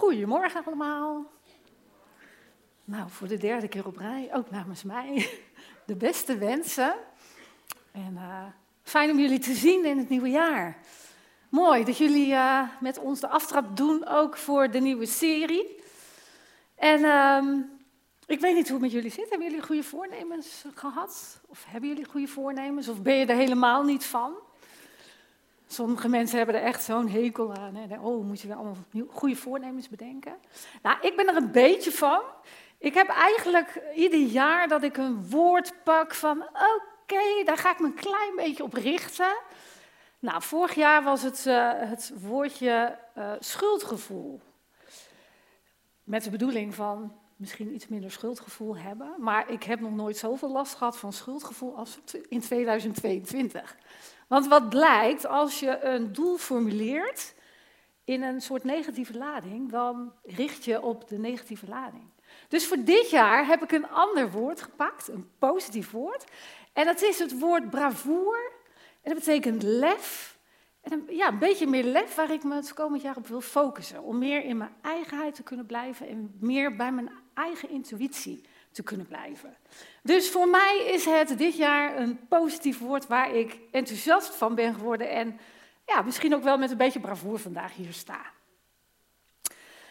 Goedemorgen allemaal. Nou, voor de derde keer op rij, ook namens mij, de beste wensen. En uh, fijn om jullie te zien in het nieuwe jaar. Mooi dat jullie uh, met ons de aftrap doen, ook voor de nieuwe serie. En uh, ik weet niet hoe het met jullie zit. Hebben jullie goede voornemens gehad? Of hebben jullie goede voornemens? Of ben je er helemaal niet van? Sommige mensen hebben er echt zo'n hekel aan. Hè? Oh, moet je wel allemaal goede voornemens bedenken? Nou, ik ben er een beetje van. Ik heb eigenlijk ieder jaar dat ik een woord pak van oké, daar ga ik me een klein beetje op richten. Nou, vorig jaar was het uh, het woordje uh, schuldgevoel. Met de bedoeling van misschien iets minder schuldgevoel hebben. Maar ik heb nog nooit zoveel last gehad van schuldgevoel als in 2022. Want wat blijkt, als je een doel formuleert in een soort negatieve lading, dan richt je op de negatieve lading. Dus voor dit jaar heb ik een ander woord gepakt, een positief woord. En dat is het woord bravoer. En dat betekent lef. En ja, een beetje meer lef waar ik me het komend jaar op wil focussen. Om meer in mijn eigenheid te kunnen blijven en meer bij mijn eigen intuïtie te kunnen blijven. Dus voor mij is het dit jaar een positief woord waar ik enthousiast van ben geworden en ja, misschien ook wel met een beetje bravoer vandaag hier sta.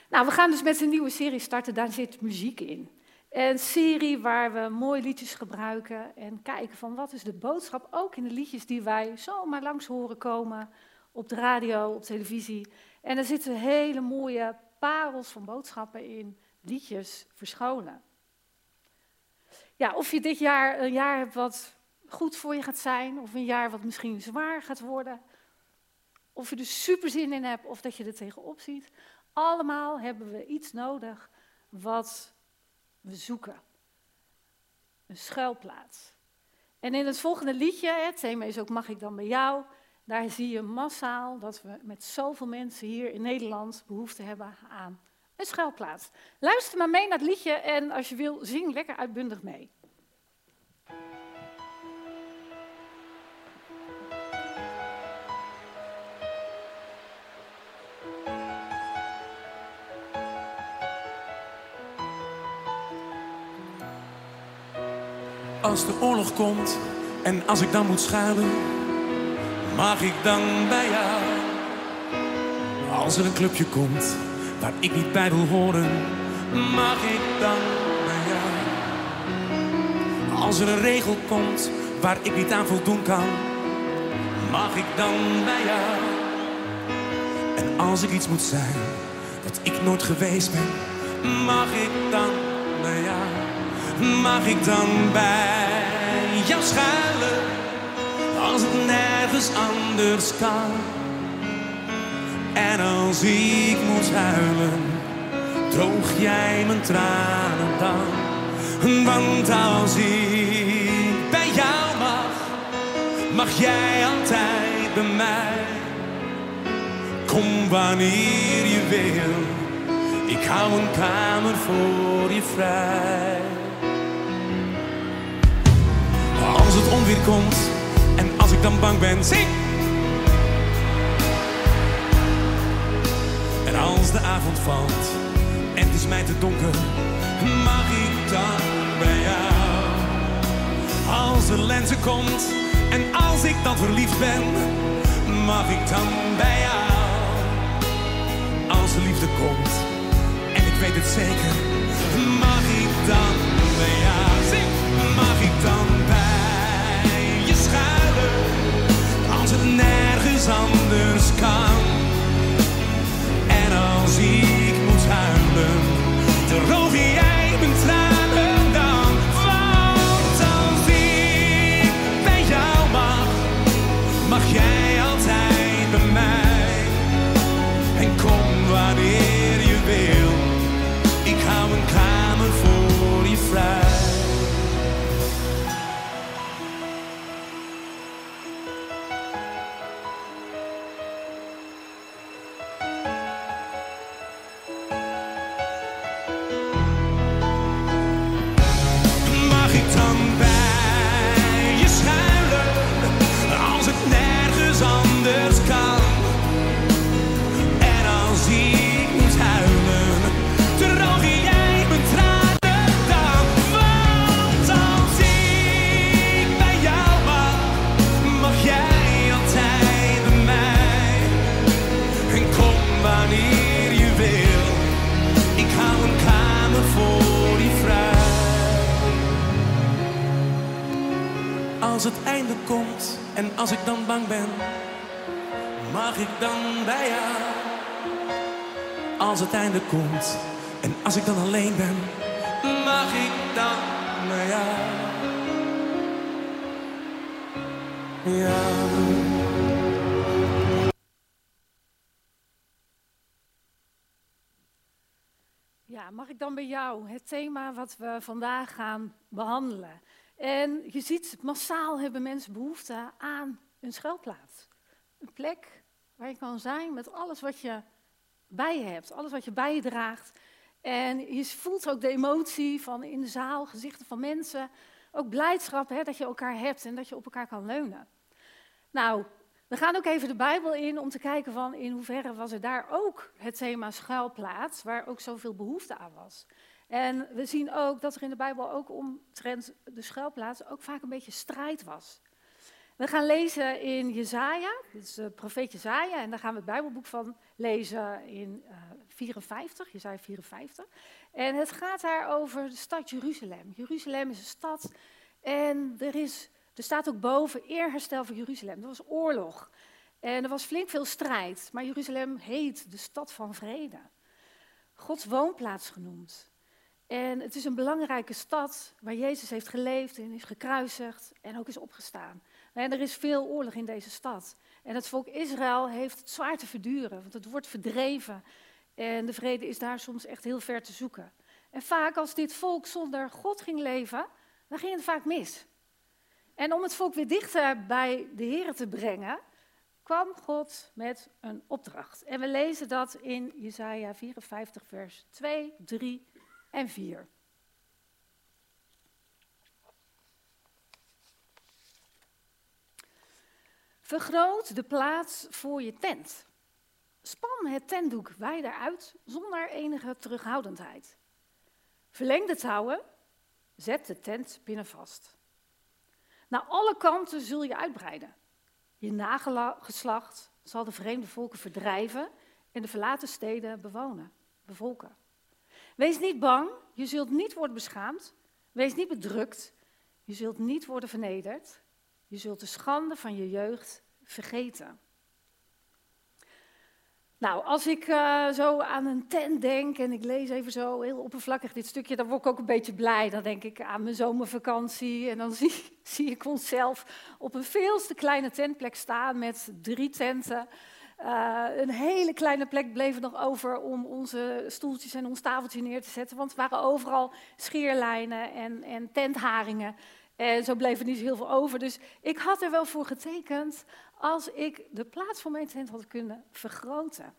Nou, we gaan dus met een nieuwe serie starten, daar zit muziek in. Een serie waar we mooie liedjes gebruiken en kijken van wat is de boodschap, ook in de liedjes die wij zomaar langs horen komen, op de radio, op televisie. En er zitten hele mooie parels van boodschappen in, liedjes verscholen ja, of je dit jaar een jaar hebt wat goed voor je gaat zijn, of een jaar wat misschien zwaar gaat worden, of je er super zin in hebt, of dat je er tegenop ziet. Allemaal hebben we iets nodig wat we zoeken. Een schuilplaats. En in het volgende liedje, het thema is ook Mag ik dan bij jou, daar zie je massaal dat we met zoveel mensen hier in Nederland behoefte hebben aan een schuilplaats. Luister maar mee naar het liedje en als je wil, zing lekker uitbundig mee. Als de oorlog komt en als ik dan moet schuilen, mag ik dan bij jou? Als er een clubje komt waar ik niet bij wil horen, mag ik dan bij jou? Als er een regel komt waar ik niet aan voldoen kan, mag ik dan bij jou? En als ik iets moet zijn wat ik nooit geweest ben, mag ik dan bij jou? Mag ik dan bij jou schuilen als het nergens anders kan? En als ik moet huilen, droog jij mijn tranen dan. Want als ik bij jou mag, mag jij altijd bij mij. Kom wanneer je wil, ik hou een kamer voor je vrij. Als het onweer komt en als ik dan bang ben, zing! Als de avond valt en het is mij te donker, mag ik dan bij jou? Als de lente komt en als ik dan verliefd ben, mag ik dan bij jou? Als de liefde komt en ik weet het zeker, mag ik dan bij jou? Mag ik dan bij je schuilen? Als het nergens anders kan als ik moet huilen, droog jij mag ik? Ja. Ja, mag ik dan bij jou het thema wat we vandaag gaan behandelen? En je ziet, massaal hebben mensen behoefte aan een schuilplaats. Een plek waar je kan zijn met alles wat je bij je hebt, alles wat je bij je draagt. En je voelt ook de emotie van in de zaal, gezichten van mensen. Ook blijdschap hè, dat je elkaar hebt en dat je op elkaar kan leunen. Nou, we gaan ook even de Bijbel in om te kijken van in hoeverre was er daar ook het thema schuilplaats, waar ook zoveel behoefte aan was. En we zien ook dat er in de Bijbel ook omtrent de schuilplaats ook vaak een beetje strijd was. We gaan lezen in Jezaja, dit is de profeet Jezaja, en daar gaan we het Bijbelboek van lezen in uh, 54, Jezaja 54. En het gaat daar over de stad Jeruzalem. Jeruzalem is een stad en er, is, er staat ook boven eerherstel van Jeruzalem. Dat was oorlog en er was flink veel strijd, maar Jeruzalem heet de stad van vrede. Gods woonplaats genoemd. En het is een belangrijke stad waar Jezus heeft geleefd en is gekruisigd en ook is opgestaan. En er is veel oorlog in deze stad. En het volk Israël heeft het zwaar te verduren, want het wordt verdreven. En de vrede is daar soms echt heel ver te zoeken. En vaak als dit volk zonder God ging leven, dan ging het vaak mis. En om het volk weer dichter bij de Heer te brengen, kwam God met een opdracht. En we lezen dat in Jesaja 54, vers 2, 3 en 4. Vergroot de plaats voor je tent. Span het tentdoek wijder uit zonder enige terughoudendheid. Verleng de touwen, zet de tent binnen vast. Naar alle kanten zul je uitbreiden. Je nageslacht zal de vreemde volken verdrijven en de verlaten steden bewonen, bevolken. Wees niet bang, je zult niet worden beschaamd. Wees niet bedrukt, je zult niet worden vernederd. Je zult de schande van je jeugd vergeten. Nou, als ik uh, zo aan een tent denk en ik lees even zo heel oppervlakkig dit stukje, dan word ik ook een beetje blij. Dan denk ik aan mijn zomervakantie en dan zie, zie ik onszelf op een veel te kleine tentplek staan met drie tenten. Uh, een hele kleine plek bleef er nog over om onze stoeltjes en ons tafeltje neer te zetten, want er waren overal scheerlijnen en, en tentharingen. En zo bleef er niet heel veel over. Dus ik had er wel voor getekend als ik de plaats voor mijn tent had kunnen vergroten.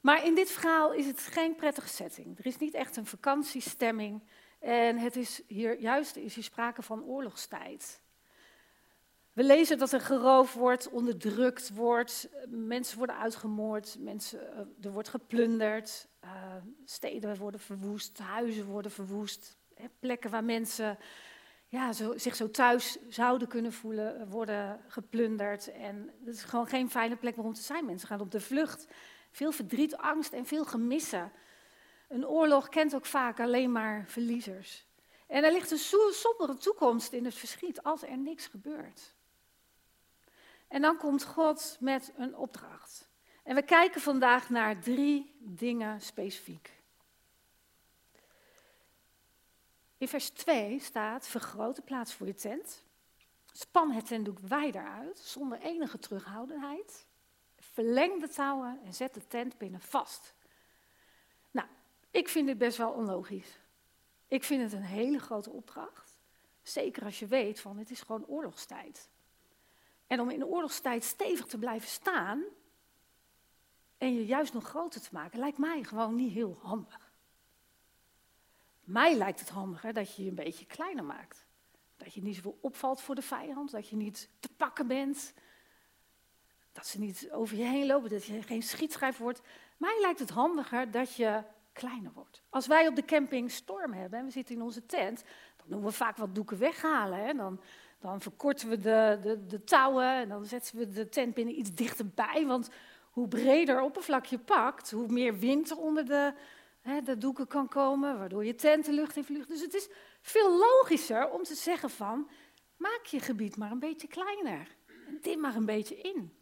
Maar in dit verhaal is het geen prettige setting. Er is niet echt een vakantiestemming. En het is hier, juist is hier sprake van oorlogstijd. We lezen dat er geroofd wordt, onderdrukt wordt, mensen worden uitgemoord, mensen, eh, er wordt geplunderd, uh, steden worden verwoest, huizen worden verwoest, plekken waar mensen ja, zo, zich zo thuis zouden kunnen voelen, eh, worden geplunderd. En het is gewoon geen fijne plek om te zijn. Mensen gaan op de vlucht. Veel verdriet, angst en veel gemissen. Een oorlog kent ook vaak alleen maar verliezers. En er ligt een sombere toekomst in het verschiet als er niks gebeurt. En dan komt God met een opdracht. En we kijken vandaag naar drie dingen specifiek. In vers 2 staat: vergroot de plaats voor je tent. Span het tentdoek wijder uit, zonder enige terughoudendheid. Verleng de touwen en zet de tent binnen vast. Nou, ik vind dit best wel onlogisch. Ik vind het een hele grote opdracht. Zeker als je weet van het is gewoon oorlogstijd. En om in de oorlogstijd stevig te blijven staan en je juist nog groter te maken, lijkt mij gewoon niet heel handig. Mij lijkt het handiger dat je je een beetje kleiner maakt. Dat je niet zoveel opvalt voor de vijand, dat je niet te pakken bent. Dat ze niet over je heen lopen, dat je geen schietschijf wordt. Mij lijkt het handiger dat je kleiner wordt. Als wij op de camping storm hebben en we zitten in onze tent, dan doen we vaak wat doeken weghalen. Hè? Dan, dan verkorten we de, de, de touwen en dan zetten we de tent binnen iets dichterbij. Want hoe breder oppervlak je pakt, hoe meer wind er onder de hè, de doeken kan komen, waardoor je tent lucht in vlucht. Dus het is veel logischer om te zeggen van, maak je gebied maar een beetje kleiner. En dim maar een beetje in.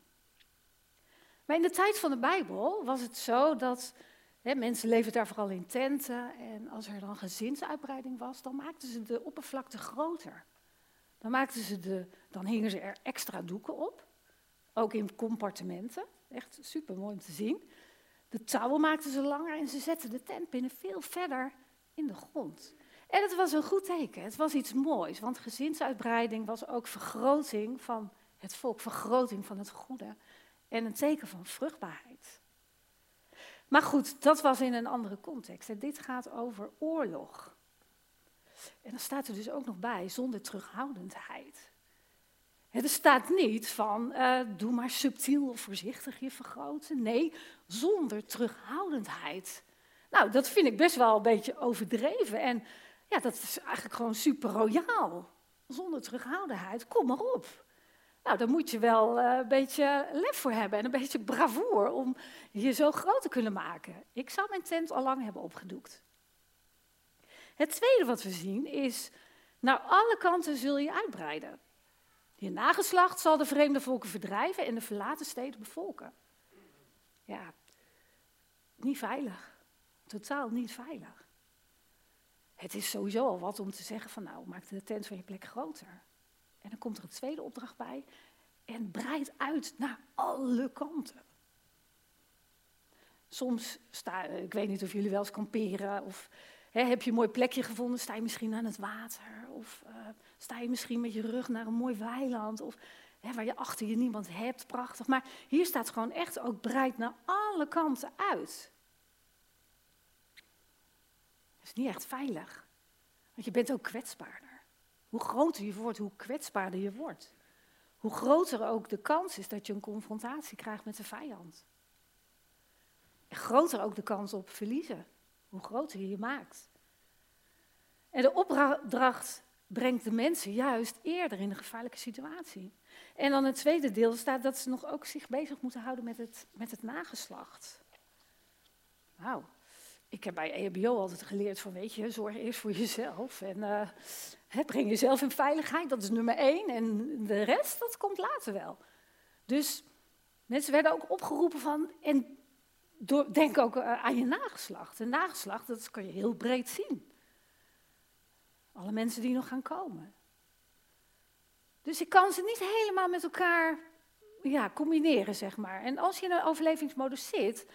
Maar in de tijd van de Bijbel was het zo dat hè, mensen leefden daar vooral in tenten. En als er dan gezinsuitbreiding was, dan maakten ze de oppervlakte groter. Dan, maakten ze de, dan hingen ze er extra doeken op. Ook in compartimenten. Echt super mooi om te zien. De touwen maakten ze langer en ze zetten de tent binnen veel verder in de grond. En het was een goed teken. Het was iets moois, want gezinsuitbreiding was ook vergroting van het volk, vergroting van het goede en een teken van vruchtbaarheid. Maar goed, dat was in een andere context. Dit gaat over oorlog. En dan staat er dus ook nog bij, zonder terughoudendheid. Er staat niet van, uh, doe maar subtiel of voorzichtig je vergroten. Nee, zonder terughoudendheid. Nou, dat vind ik best wel een beetje overdreven. En ja, dat is eigenlijk gewoon super royaal. Zonder terughoudendheid, kom maar op. Nou, daar moet je wel uh, een beetje lef voor hebben en een beetje bravoer om je zo groot te kunnen maken. Ik zou mijn tent al lang hebben opgedoekt. Het tweede wat we zien is, naar alle kanten zul je uitbreiden. Je nageslacht zal de vreemde volken verdrijven en de verlaten steden bevolken. Ja, niet veilig. Totaal niet veilig. Het is sowieso al wat om te zeggen van nou, maak de tent van je plek groter. En dan komt er een tweede opdracht bij en breidt uit naar alle kanten. Soms sta, ik weet niet of jullie wel eens kamperen of heb je een mooi plekje gevonden, sta je misschien aan het water of uh, sta je misschien met je rug naar een mooi weiland of waar je achter je niemand hebt, prachtig. Maar hier staat gewoon echt ook breid naar alle kanten uit. Dat is niet echt veilig, want je bent ook kwetsbaarder. Hoe groter je wordt, hoe kwetsbaarder je wordt. Hoe groter ook de kans is dat je een confrontatie krijgt met de vijand. En groter ook de kans op verliezen hoe groter je je maakt. En de opdracht brengt de mensen juist eerder in een gevaarlijke situatie. En dan het tweede deel staat dat ze nog ook zich bezig moeten houden met het, met het nageslacht. Nou, ik heb bij EHBO altijd geleerd van, weet je, zorg eerst voor jezelf. En uh, breng jezelf in veiligheid, dat is nummer één. En de rest, dat komt later wel. Dus mensen werden ook opgeroepen van, en denk ook eh, aan je nageslacht. En nageslacht, dat kan je heel breed zien. Alle mensen die nog gaan komen. Dus ik kan ze niet helemaal met elkaar ja, combineren, zeg maar. En als je in een overlevingsmodus zit,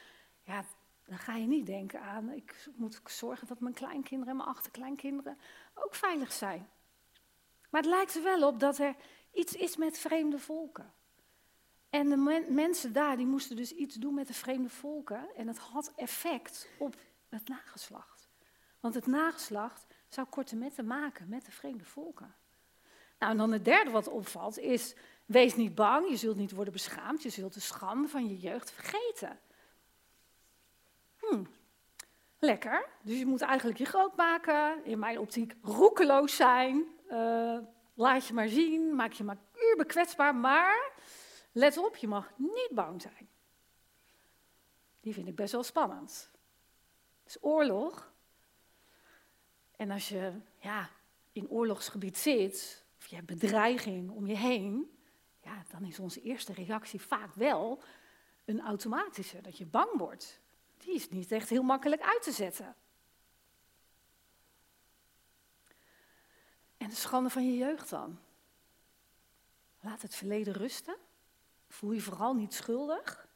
ja, dan ga je niet denken aan, ik moet zorgen dat mijn kleinkinderen en mijn achterkleinkinderen ook veilig zijn. Maar het lijkt er wel op dat er iets is met vreemde volken. En de mensen daar, die moesten dus iets doen met de vreemde volken. En het had effect op het nageslacht. Want het nageslacht zou korte metten maken met de vreemde volken. Nou, en dan het derde wat opvalt is, wees niet bang, je zult niet worden beschaamd, je zult de schande van je jeugd vergeten. Hm, lekker. Dus je moet eigenlijk je groot maken, in mijn optiek roekeloos zijn, uh, laat je maar zien, maak je maar uur kwetsbaar, maar Let op, je mag niet bang zijn. Die vind ik best wel spannend. Is oorlog. En als je ja, in oorlogsgebied zit, of je hebt bedreiging om je heen, ja, dan is onze eerste reactie vaak wel een automatische, dat je bang wordt. Die is niet echt heel makkelijk uit te zetten. En de schande van je jeugd dan. Laat het verleden rusten. Voel je vooral niet schuldig.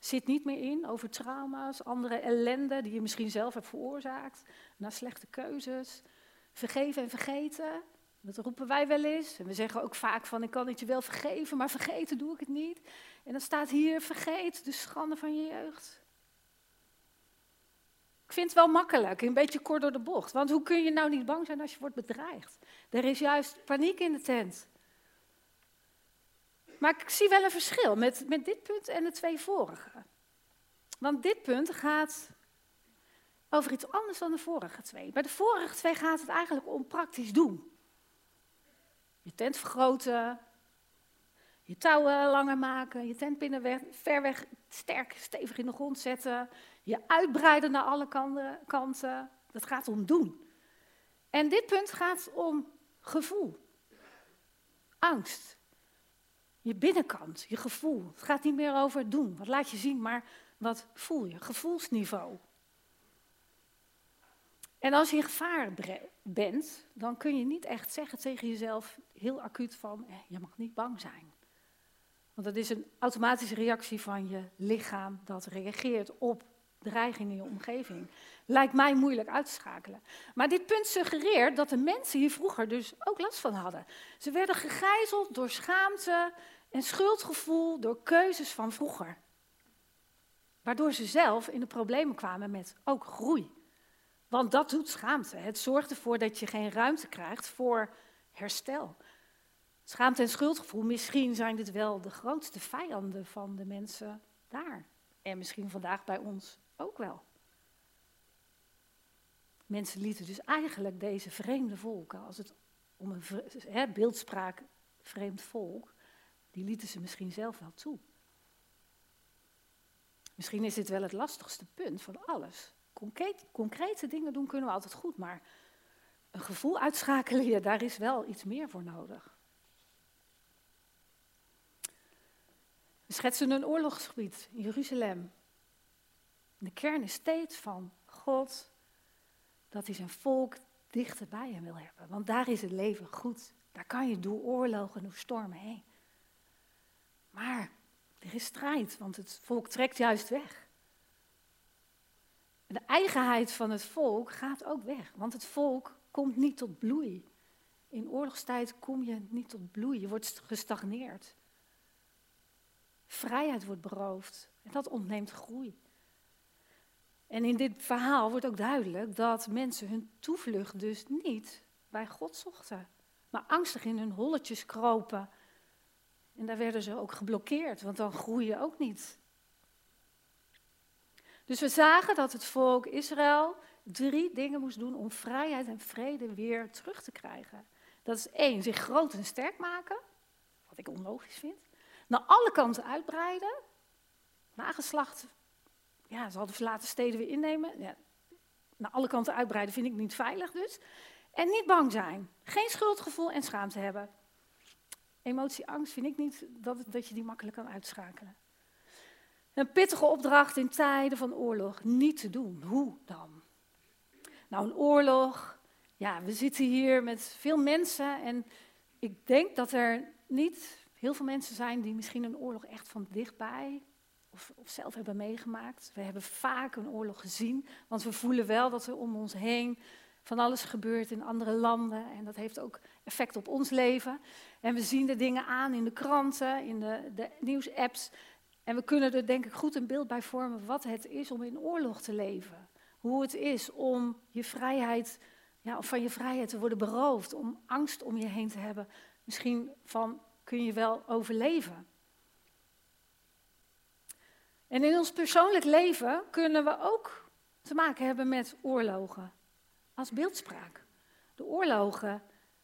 Zit niet meer in over trauma's, andere ellende die je misschien zelf hebt veroorzaakt, na slechte keuzes. Vergeven en vergeten, dat roepen wij wel eens. En we zeggen ook vaak van, ik kan het je wel vergeven, maar vergeten doe ik het niet. En dan staat hier, vergeet de schande van je jeugd. Ik vind het wel makkelijk, een beetje kort door de bocht. Want hoe kun je nou niet bang zijn als je wordt bedreigd? Er is juist paniek in de tent. Maar ik zie wel een verschil met, met dit punt en de twee vorige. Want dit punt gaat over iets anders dan de vorige twee. Bij de vorige twee gaat het eigenlijk om praktisch doen. Je tent vergroten, Je touwen langer maken, je tentpinnen ver weg, sterk, stevig in de grond zetten. Je uitbreiden naar alle kanten. Dat gaat om doen. En dit punt gaat om gevoel. Angst. Je binnenkant, je gevoel. Het gaat niet meer over doen. Wat laat je zien, maar wat voel je? Gevoelsniveau. En als je in gevaar bent, dan kun je niet echt zeggen tegen jezelf heel acuut van, eh, je mag niet bang zijn. Want dat is een automatische reactie van je lichaam dat reageert op dreiging in je omgeving. Lijkt mij moeilijk uit te schakelen. Maar dit punt suggereert dat de mensen hier vroeger dus ook last van hadden. Ze werden gegijzeld door schaamte en schuldgevoel, door keuzes van vroeger. Waardoor ze zelf in de problemen kwamen met ook groei. Want dat doet schaamte. Het zorgt ervoor dat je geen ruimte krijgt voor herstel. Schaamte en schuldgevoel, misschien zijn dit wel de grootste vijanden van de mensen daar. En misschien vandaag bij ons ook wel. Mensen lieten dus eigenlijk deze vreemde volken, als het om een beeldspraak vreemd volk, die lieten ze misschien zelf wel toe. Misschien is dit wel het lastigste punt van alles. Concreet, concrete dingen doen kunnen we altijd goed, maar een gevoel uitschakelen, ja, daar is wel iets meer voor nodig. We schetsen een oorlogsgebied in Jeruzalem. De kern is steeds van God, dat hij zijn volk dichter bij hem wil hebben. Want daar is het leven goed. Daar kan je door oorlogen, door stormen heen. Maar er is strijd, want het volk trekt juist weg. De eigenheid van het volk gaat ook weg, want het volk komt niet tot bloei. In oorlogstijd kom je niet tot bloei, je wordt gestagneerd. Vrijheid wordt beroofd en dat ontneemt groei. En in dit verhaal wordt ook duidelijk dat mensen hun toevlucht dus niet bij God zochten, maar angstig in hun holletjes kropen. En daar werden ze ook geblokkeerd, want dan groei je ook niet. Dus we zagen dat het volk Israël drie dingen moest doen om vrijheid en vrede weer terug te krijgen. Dat is één, zich groot en sterk maken, wat ik onlogisch vind. Naar alle kanten uitbreiden. Nageslacht, ja, ze hadden verlaten steden weer innemen. Ja, naar alle kanten uitbreiden vind ik niet veilig dus. En niet bang zijn. Geen schuldgevoel en schaamte hebben. Emotie, angst vind ik niet dat, dat je die makkelijk kan uitschakelen. Een pittige opdracht in tijden van oorlog niet te doen. Hoe dan? Nou, een oorlog. Ja, we zitten hier met veel mensen en ik denk dat er niet heel veel mensen zijn die misschien een oorlog echt van dichtbij of, of, zelf hebben meegemaakt. We hebben vaak een oorlog gezien, want we voelen wel dat er om ons heen van alles gebeurt in andere landen. En dat heeft ook effect op ons leven. En we zien de dingen aan in de kranten, in de, de nieuwsapps. En we kunnen er denk ik goed een beeld bij vormen wat het is om in oorlog te leven. Hoe het is om je vrijheid, ja, of van je vrijheid te worden beroofd, om angst om je heen te hebben. Misschien van kun je wel overleven. En in ons persoonlijk leven kunnen we ook te maken hebben met oorlogen. Als beeldspraak. De oorlogen,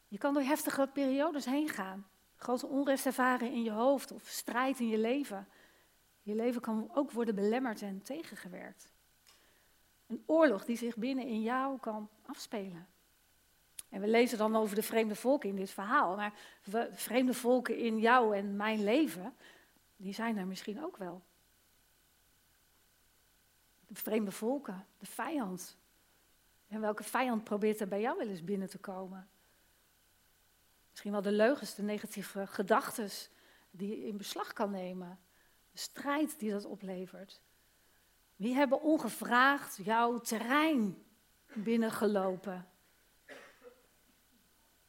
je kan door heftige periodes heen gaan. Grote onrust ervaren in je hoofd of strijd in je leven. Je leven kan ook worden belemmerd en tegengewerkt. Een oorlog die zich binnen in jou kan afspelen. En we lezen dan over de vreemde volken in dit verhaal. Maar de vreemde volken in jou en mijn leven, die zijn er misschien ook wel. De vreemde volken, de vijand. En welke vijand probeert er bij jou wel eens binnen te komen? Misschien wel de leugens, de negatieve gedachten die je in beslag kan nemen. De strijd die dat oplevert. Wie hebben ongevraagd jouw terrein binnengelopen?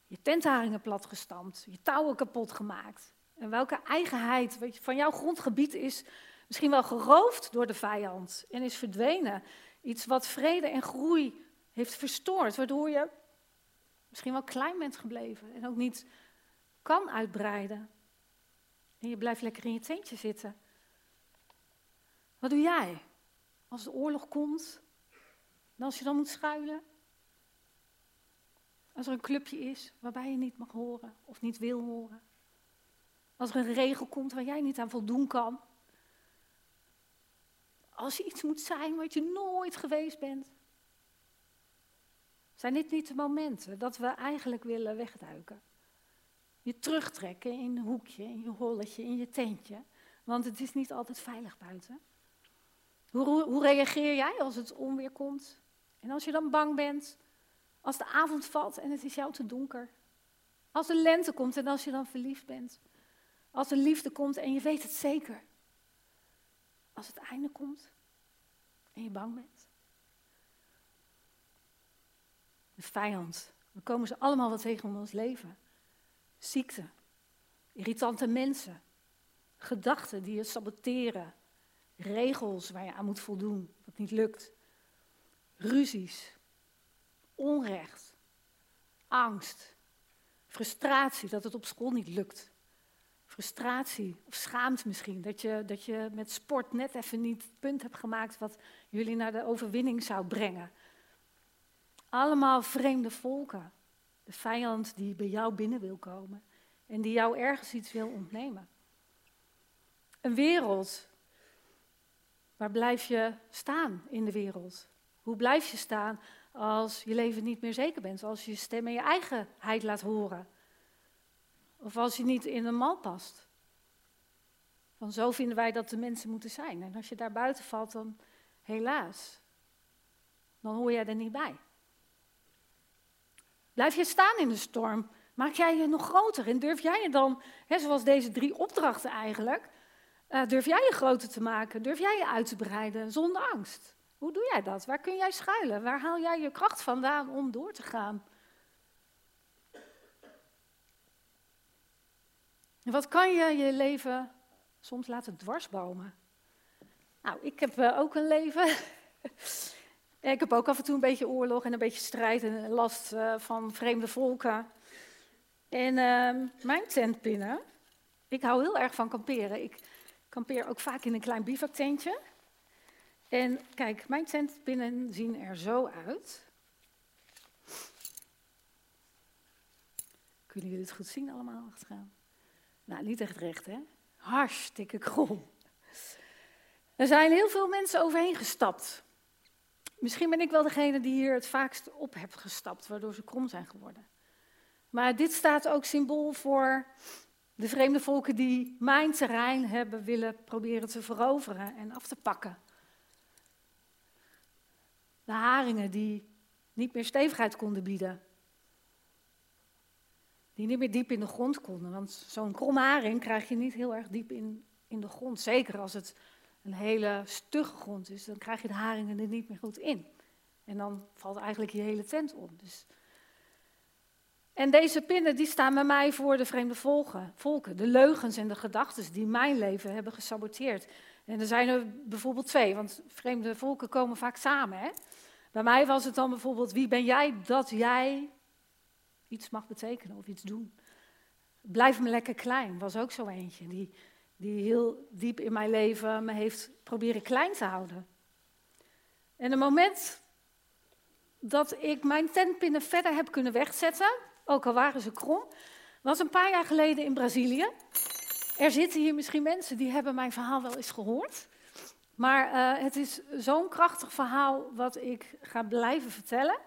Je tentharingen platgestampt, je touwen kapot gemaakt. En welke eigenheid van jouw grondgebied is misschien wel geroofd door de vijand en is verdwenen. Iets wat vrede en groei heeft verstoord, waardoor je misschien wel klein bent gebleven en ook niet kan uitbreiden. En je blijft lekker in je tentje zitten. Wat doe jij als de oorlog komt? En als je dan moet schuilen? Als er een clubje is waarbij je niet mag horen of niet wil horen? Als er een regel komt waar jij niet aan voldoen kan. Als je iets moet zijn wat je nooit geweest bent. Zijn dit niet de momenten dat we eigenlijk willen wegduiken? Je terugtrekken in een hoekje, in je holletje, in je tentje. Want het is niet altijd veilig buiten. Hoe, hoe reageer jij als het onweer komt? En als je dan bang bent, als de avond valt en het is jou te donker? Als de lente komt en als je dan verliefd bent? Als de liefde komt en je weet het zeker? Als het einde komt en je bang bent? De vijand, we komen ze allemaal wat tegen in ons leven. Ziekte, irritante mensen, gedachten die je saboteren, regels waar je aan moet voldoen, wat niet lukt, ruzies, onrecht, angst, frustratie dat het op school niet lukt. Frustratie of schaamte misschien, dat je, dat je met sport net even niet het punt hebt gemaakt wat jullie naar de overwinning zou brengen. Allemaal vreemde volken. De vijand die bij jou binnen wil komen en die jou ergens iets wil ontnemen. Een wereld. Waar blijf je staan in de wereld? Hoe blijf je staan als je leven niet meer zeker bent? Als je je stem in je eigenheid laat horen? Of als je niet in een mal past? Van zo vinden wij dat de mensen moeten zijn. En als je daar buiten valt, dan helaas, dan hoor jij er niet bij. Blijf je staan in de storm? Maak jij je nog groter? En durf jij je dan, hè, zoals deze drie opdrachten eigenlijk, uh, durf jij je groter te maken? Durf jij je uit te breiden zonder angst? Hoe doe jij dat? Waar kun jij schuilen? Waar haal jij je kracht vandaan om door te gaan? Wat kan je je leven soms laten dwarsbomen? Nou, ik heb uh, ook een leven. ik heb ook af en toe een beetje oorlog en een beetje strijd en last uh, van vreemde volken. En uh, mijn tentpinnen, ik hou heel erg van kamperen. Ik kampeer ook vaak in een klein bivactentje. En kijk, mijn tentpinnen zien er zo uit. Kunnen jullie het goed zien allemaal achteraan? Nou, niet echt recht, hè? Hartstikke krom. Er zijn heel veel mensen overheen gestapt. Misschien ben ik wel degene die hier het vaakst op heb gestapt, waardoor ze krom zijn geworden. Maar dit staat ook symbool voor de vreemde volken die mijn terrein hebben willen proberen te veroveren en af te pakken. De haringen die niet meer stevigheid konden bieden. Die niet meer diep in de grond konden. Want zo'n krom haring krijg je niet heel erg diep in, in de grond. Zeker als het een hele stugge grond is, dan krijg je de haringen er niet meer goed in. En dan valt eigenlijk je hele tent om. Dus en deze pinnen die staan bij mij voor de vreemde volken, volken, de leugens en de gedachten die mijn leven hebben gesaboteerd. En er zijn er bijvoorbeeld twee, want vreemde volken komen vaak samen. Hè? Bij mij was het dan bijvoorbeeld, wie ben jij dat jij iets mag betekenen of iets doen? Blijf me lekker klein, was ook zo eentje, die, die heel diep in mijn leven me heeft proberen klein te houden. En het moment dat ik mijn tentpinnen verder heb kunnen wegzetten, ook al waren ze krom, was een paar jaar geleden in Brazilië. Er zitten hier misschien mensen die hebben mijn verhaal wel eens gehoord. Maar uh, het is zo'n krachtig verhaal wat ik ga blijven vertellen.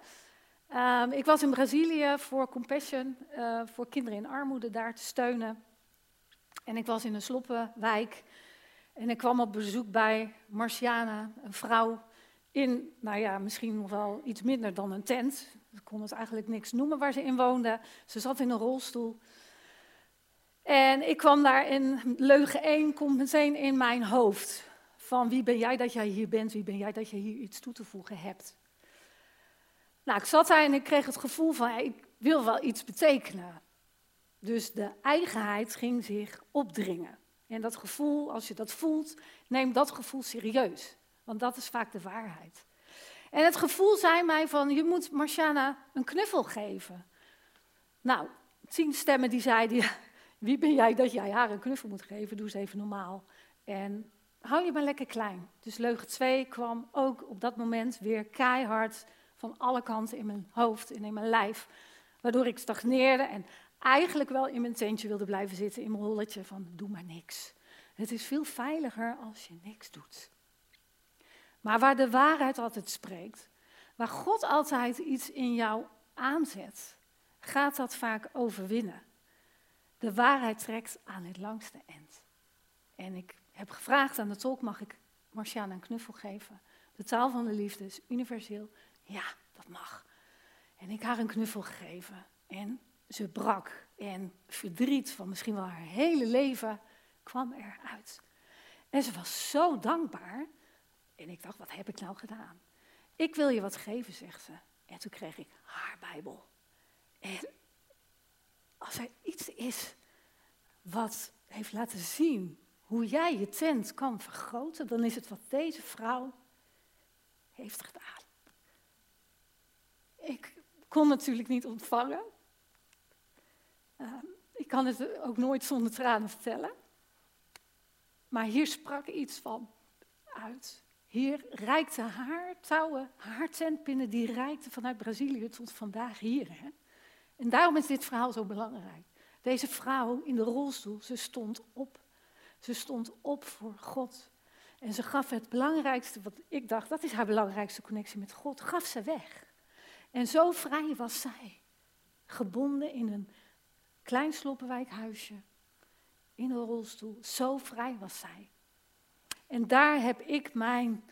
Uh, ik was in Brazilië voor Compassion, uh, voor kinderen in armoede, daar te steunen. En ik was in een sloppenwijk. En ik kwam op bezoek bij Marciana, een vrouw in, nou ja, misschien nog wel iets minder dan een tent. Ik kon het eigenlijk niks noemen waar ze in woonde. Ze zat in een rolstoel. En ik kwam daar in leugen 1, komt meteen in mijn hoofd. Van wie ben jij dat jij hier bent, wie ben jij dat je hier iets toe te voegen hebt. Nou, ik zat daar en ik kreeg het gevoel van, ik wil wel iets betekenen. Dus de eigenheid ging zich opdringen. En dat gevoel, als je dat voelt, neem dat gevoel serieus. Want dat is vaak de waarheid. En het gevoel zei mij van, je moet Marciana een knuffel geven. Nou, tien stemmen die zeiden, wie ben jij dat jij haar een knuffel moet geven? Doe eens even normaal. En hou je maar lekker klein. Dus leugen 2 kwam ook op dat moment weer keihard van alle kanten in mijn hoofd en in mijn lijf. Waardoor ik stagneerde en eigenlijk wel in mijn tentje wilde blijven zitten, in mijn holletje van doe maar niks. Het is veel veiliger als je niks doet. Maar waar de waarheid altijd spreekt, waar God altijd iets in jou aanzet, gaat dat vaak overwinnen. De waarheid trekt aan het langste eind. En ik heb gevraagd aan de tolk, mag ik Marciana een knuffel geven? De taal van de liefde is universeel. Ja, dat mag. En ik haar een knuffel gegeven. En ze brak. En verdriet van misschien wel haar hele leven kwam eruit. En ze was zo dankbaar. En ik dacht, wat heb ik nou gedaan? Ik wil je wat geven, zegt ze. En toen kreeg ik haar Bijbel. En als er iets is wat heeft laten zien hoe jij je tent kan vergroten, dan is het wat deze vrouw heeft gedaan. Ik kon natuurlijk niet ontvangen. Uh, ik kan het ook nooit zonder tranen vertellen. Maar hier sprak iets van uit. Hier reikte haar touwen, haar tentpinnen, die reikte vanuit Brazilië tot vandaag hier. Hè? En daarom is dit verhaal zo belangrijk. Deze vrouw in de rolstoel, ze stond op. Ze stond op voor God. En ze gaf het belangrijkste, wat ik dacht, dat is haar belangrijkste connectie met God, gaf ze weg. En zo vrij was zij. Gebonden in een klein sloppenwijkhuisje, in een rolstoel. Zo vrij was zij. En daar heb ik mijn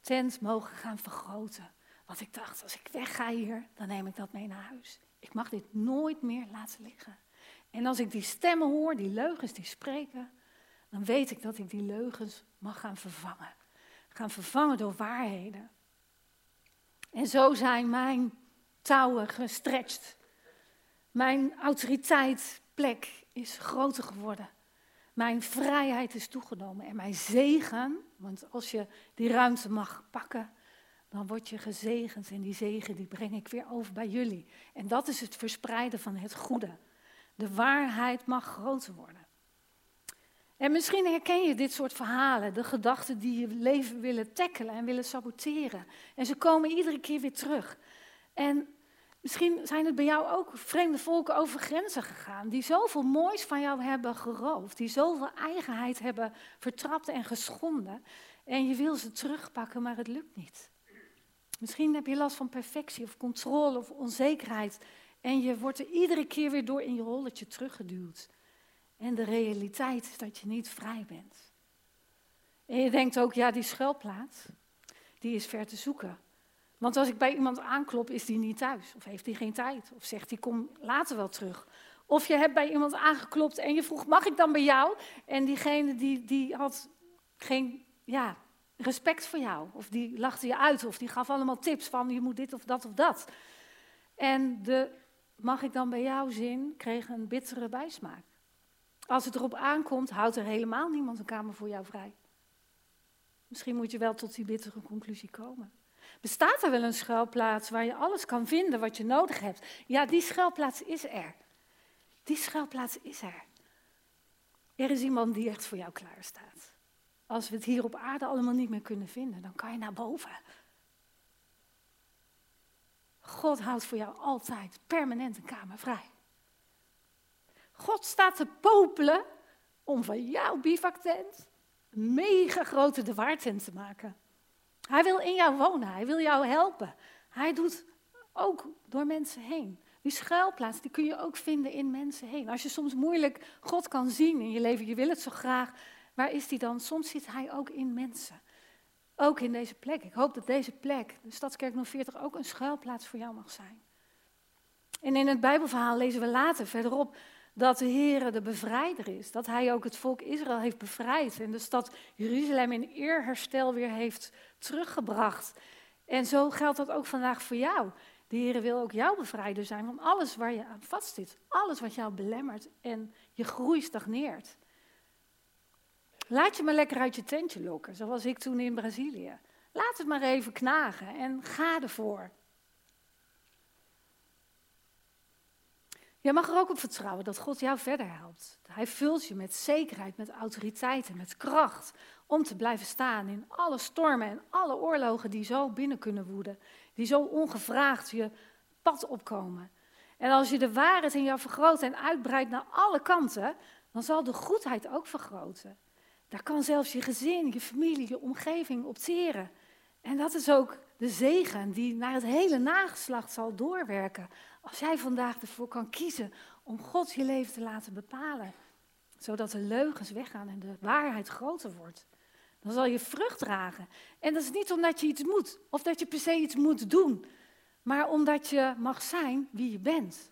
tent mogen gaan vergroten. Want ik dacht, als ik wegga hier, dan neem ik dat mee naar huis. Ik mag dit nooit meer laten liggen. En als ik die stemmen hoor, die leugens die spreken, dan weet ik dat ik die leugens mag gaan vervangen. Gaan vervangen door waarheden. En zo zijn mijn touwen gestretched. Mijn autoriteitsplek is groter geworden. Mijn vrijheid is toegenomen en mijn zegen, want als je die ruimte mag pakken, dan word je gezegend en die zegen die breng ik weer over bij jullie. En dat is het verspreiden van het goede. De waarheid mag groter worden. En misschien herken je dit soort verhalen, de gedachten die je leven willen tackelen en willen saboteren. En ze komen iedere keer weer terug. En misschien zijn het bij jou ook vreemde volken over grenzen gegaan, die zoveel moois van jou hebben geroofd, die zoveel eigenheid hebben vertrapt en geschonden. En je wil ze terugpakken, maar het lukt niet. Misschien heb je last van perfectie of controle of onzekerheid. En je wordt er iedere keer weer door in je rolletje teruggeduwd. En de realiteit is dat je niet vrij bent. En je denkt ook, ja, die schuilplaats, die is ver te zoeken. Want als ik bij iemand aanklop, is die niet thuis. Of heeft die geen tijd. Of zegt die, kom later wel terug. Of je hebt bij iemand aangeklopt en je vroeg, mag ik dan bij jou? En diegene die, die had geen ja, respect voor jou. Of die lachte je uit. Of die gaf allemaal tips van, je moet dit of dat of dat. En de mag ik dan bij jou zin kreeg een bittere bijsmaak. Als het erop aankomt, houdt er helemaal niemand een kamer voor jou vrij. Misschien moet je wel tot die bittere conclusie komen. Bestaat er wel een schuilplaats waar je alles kan vinden wat je nodig hebt? Ja, die schuilplaats is er. Die schuilplaats is er. Er is iemand die echt voor jou klaar staat. Als we het hier op aarde allemaal niet meer kunnen vinden, dan kan je naar boven. God houdt voor jou altijd permanent een kamer vrij. God staat te popelen om van jouw bivaktent een mega grote de te maken. Hij wil in jou wonen, hij wil jou helpen. Hij doet ook door mensen heen. Die schuilplaats die kun je ook vinden in mensen heen. Als je soms moeilijk God kan zien in je leven, je wil het zo graag, waar is die dan? Soms zit hij ook in mensen. Ook in deze plek. Ik hoop dat deze plek, de Stadskerk 040, ook een schuilplaats voor jou mag zijn. En in het Bijbelverhaal lezen we later verderop dat de Heer de bevrijder is. Dat hij ook het volk Israël heeft bevrijd en de stad Jeruzalem in eerherstel weer heeft teruggebracht. En zo geldt dat ook vandaag voor jou. De Heer wil ook jouw bevrijder zijn van alles waar je aan vastzit. Alles wat jou belemmert en je groei stagneert. Laat je maar lekker uit je tentje lokken, zoals ik toen in Brazilië. Laat het maar even knagen en ga ervoor. Je mag er ook op vertrouwen dat God jou verder helpt. Hij vult je met zekerheid, met autoriteit en met kracht om te blijven staan in alle stormen en alle oorlogen die zo binnen kunnen woeden, die zo ongevraagd je pad opkomen. En als je de waarheid in jou vergroot en uitbreidt naar alle kanten, dan zal de goedheid ook vergroten. Daar kan zelfs je gezin, je familie, je omgeving op teren. En dat is ook de zegen die naar het hele nageslacht zal doorwerken. Als jij vandaag ervoor kan kiezen om God je leven te laten bepalen. Zodat de leugens weggaan en de waarheid groter wordt. Dan zal je vrucht dragen. En dat is niet omdat je iets moet of dat je per se iets moet doen. Maar omdat je mag zijn wie je bent.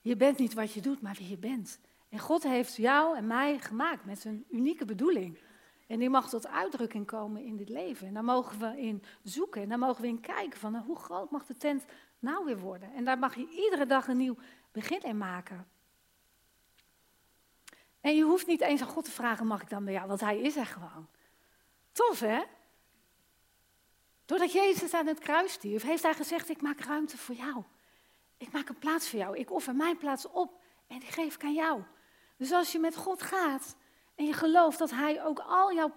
Je bent niet wat je doet, maar wie je bent. En God heeft jou en mij gemaakt met een unieke bedoeling. En die mag tot uitdrukking komen in dit leven. En daar mogen we in zoeken. En daar mogen we in kijken van nou, hoe groot mag de tent nou weer worden. En daar mag je iedere dag een nieuw begin in maken. En je hoeft niet eens aan God te vragen, mag ik dan bij jou? Want hij is er gewoon. Tof hè? Doordat Jezus aan het kruis stierf, heeft hij gezegd, ik maak ruimte voor jou. Ik maak een plaats voor jou. Ik offer mijn plaats op en die geef ik aan jou. Dus als je met God gaat en je gelooft dat Hij ook al jouw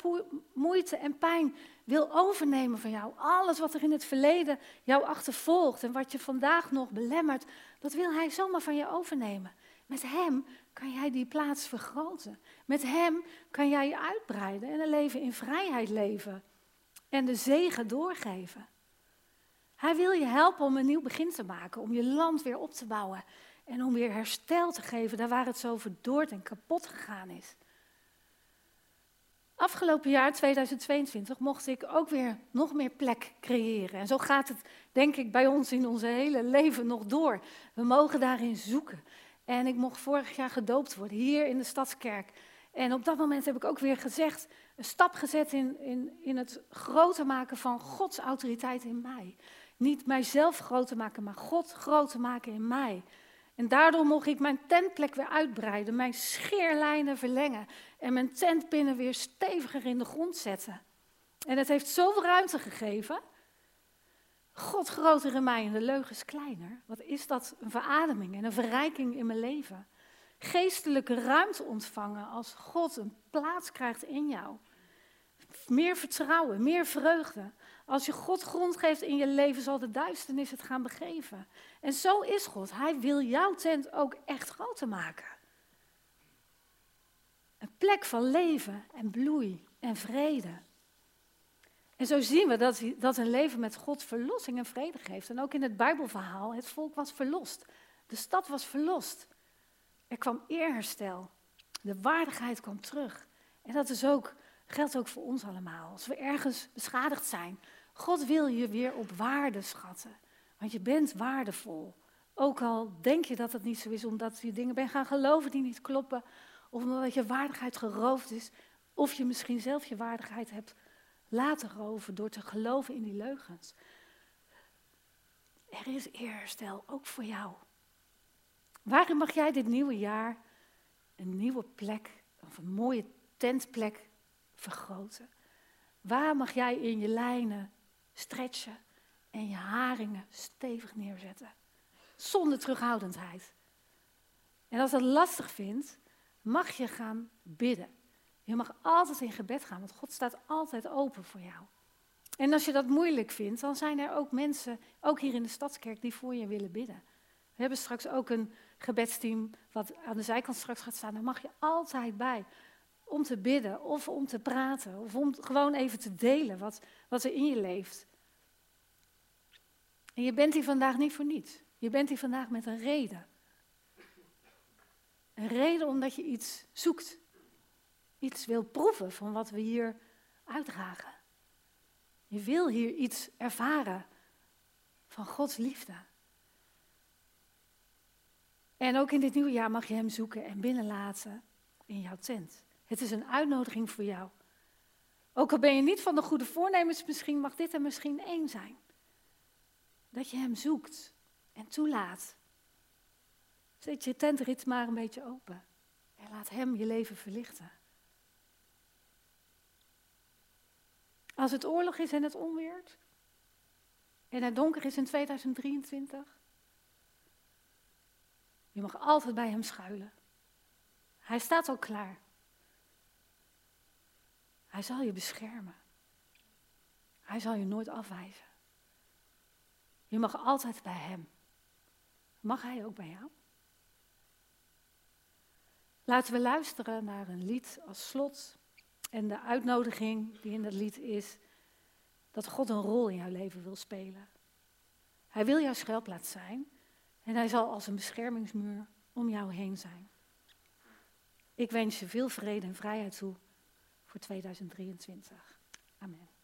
moeite en pijn wil overnemen van jou, alles wat er in het verleden jou achtervolgt en wat je vandaag nog belemmert, dat wil Hij zomaar van je overnemen. Met Hem kan jij die plaats vergroten. Met Hem kan jij je uitbreiden en een leven in vrijheid leven en de zegen doorgeven. Hij wil je helpen om een nieuw begin te maken, om je land weer op te bouwen en om weer herstel te geven daar waar het zo verdoord en kapot gegaan is. Afgelopen jaar, 2022, mocht ik ook weer nog meer plek creëren. En zo gaat het, denk ik, bij ons in onze hele leven nog door. We mogen daarin zoeken. En ik mocht vorig jaar gedoopt worden, hier in de Stadskerk. En op dat moment heb ik ook weer gezegd, een stap gezet in, in, in het groter maken van Gods autoriteit in mij. Niet mijzelf groter maken, maar God groter maken in mij. En daardoor mocht ik mijn tentplek weer uitbreiden, mijn scheerlijnen verlengen en mijn tentpinnen weer steviger in de grond zetten. En het heeft zoveel ruimte gegeven. God groter in mij en de leugens kleiner. Wat is dat een verademing en een verrijking in mijn leven? Geestelijke ruimte ontvangen als God een plaats krijgt in jou. Meer vertrouwen, meer vreugde. Als je God grond geeft in je leven, zal de duisternis het gaan begeven. En zo is God. Hij wil jouw tent ook echt groter maken. Een plek van leven en bloei en vrede. En zo zien we dat, dat een leven met God verlossing en vrede geeft. En ook in het Bijbelverhaal, het volk was verlost. De stad was verlost. Er kwam eerherstel. De waardigheid kwam terug. En dat is ook, geldt ook voor ons allemaal. Als we ergens beschadigd zijn, God wil je weer op waarde schatten. Want je bent waardevol. Ook al denk je dat het niet zo is, omdat je dingen bent gaan geloven die niet kloppen. Of omdat je waardigheid geroofd is. Of je misschien zelf je waardigheid hebt laten roven door te geloven in die leugens. Er is eerstel, ook voor jou. Waarin mag jij dit nieuwe jaar een nieuwe plek, of een mooie tentplek vergroten? Waar mag jij in je lijnen stretchen en je haringen stevig neerzetten. Zonder terughoudendheid. En als dat lastig vindt, mag je gaan bidden. Je mag altijd in gebed gaan, want God staat altijd open voor jou. En als je dat moeilijk vindt, dan zijn er ook mensen, ook hier in de Stadskerk, die voor je willen bidden. We hebben straks ook een gebedsteam wat aan de zijkant straks gaat staan. Daar mag je altijd bij. Om te bidden of om te praten of om gewoon even te delen wat, wat er in je leeft. En je bent hier vandaag niet voor niets. Je bent hier vandaag met een reden. Een reden omdat je iets zoekt. Iets wil proeven van wat we hier uitdragen. Je wil hier iets ervaren van Gods liefde. En ook in dit nieuwe jaar mag je Hem zoeken en binnenlaten in jouw tent. Het is een uitnodiging voor jou. Ook al ben je niet van de goede voornemens, misschien mag dit er misschien één zijn. Dat je Hem zoekt en toelaat. Zet je tentrit maar een beetje open. En laat Hem je leven verlichten. Als het oorlog is en het onweert. En het donker is in 2023. Je mag altijd bij Hem schuilen. Hij staat al klaar. Hij zal je beschermen. Hij zal je nooit afwijzen. Je mag altijd bij Hem. Mag Hij ook bij jou? Laten we luisteren naar een lied als slot en de uitnodiging die in dat lied is dat God een rol in jouw leven wil spelen. Hij wil jouw schuilplaats zijn en hij zal als een beschermingsmuur om jou heen zijn. Ik wens je veel vrede en vrijheid toe voor 2023. Amen.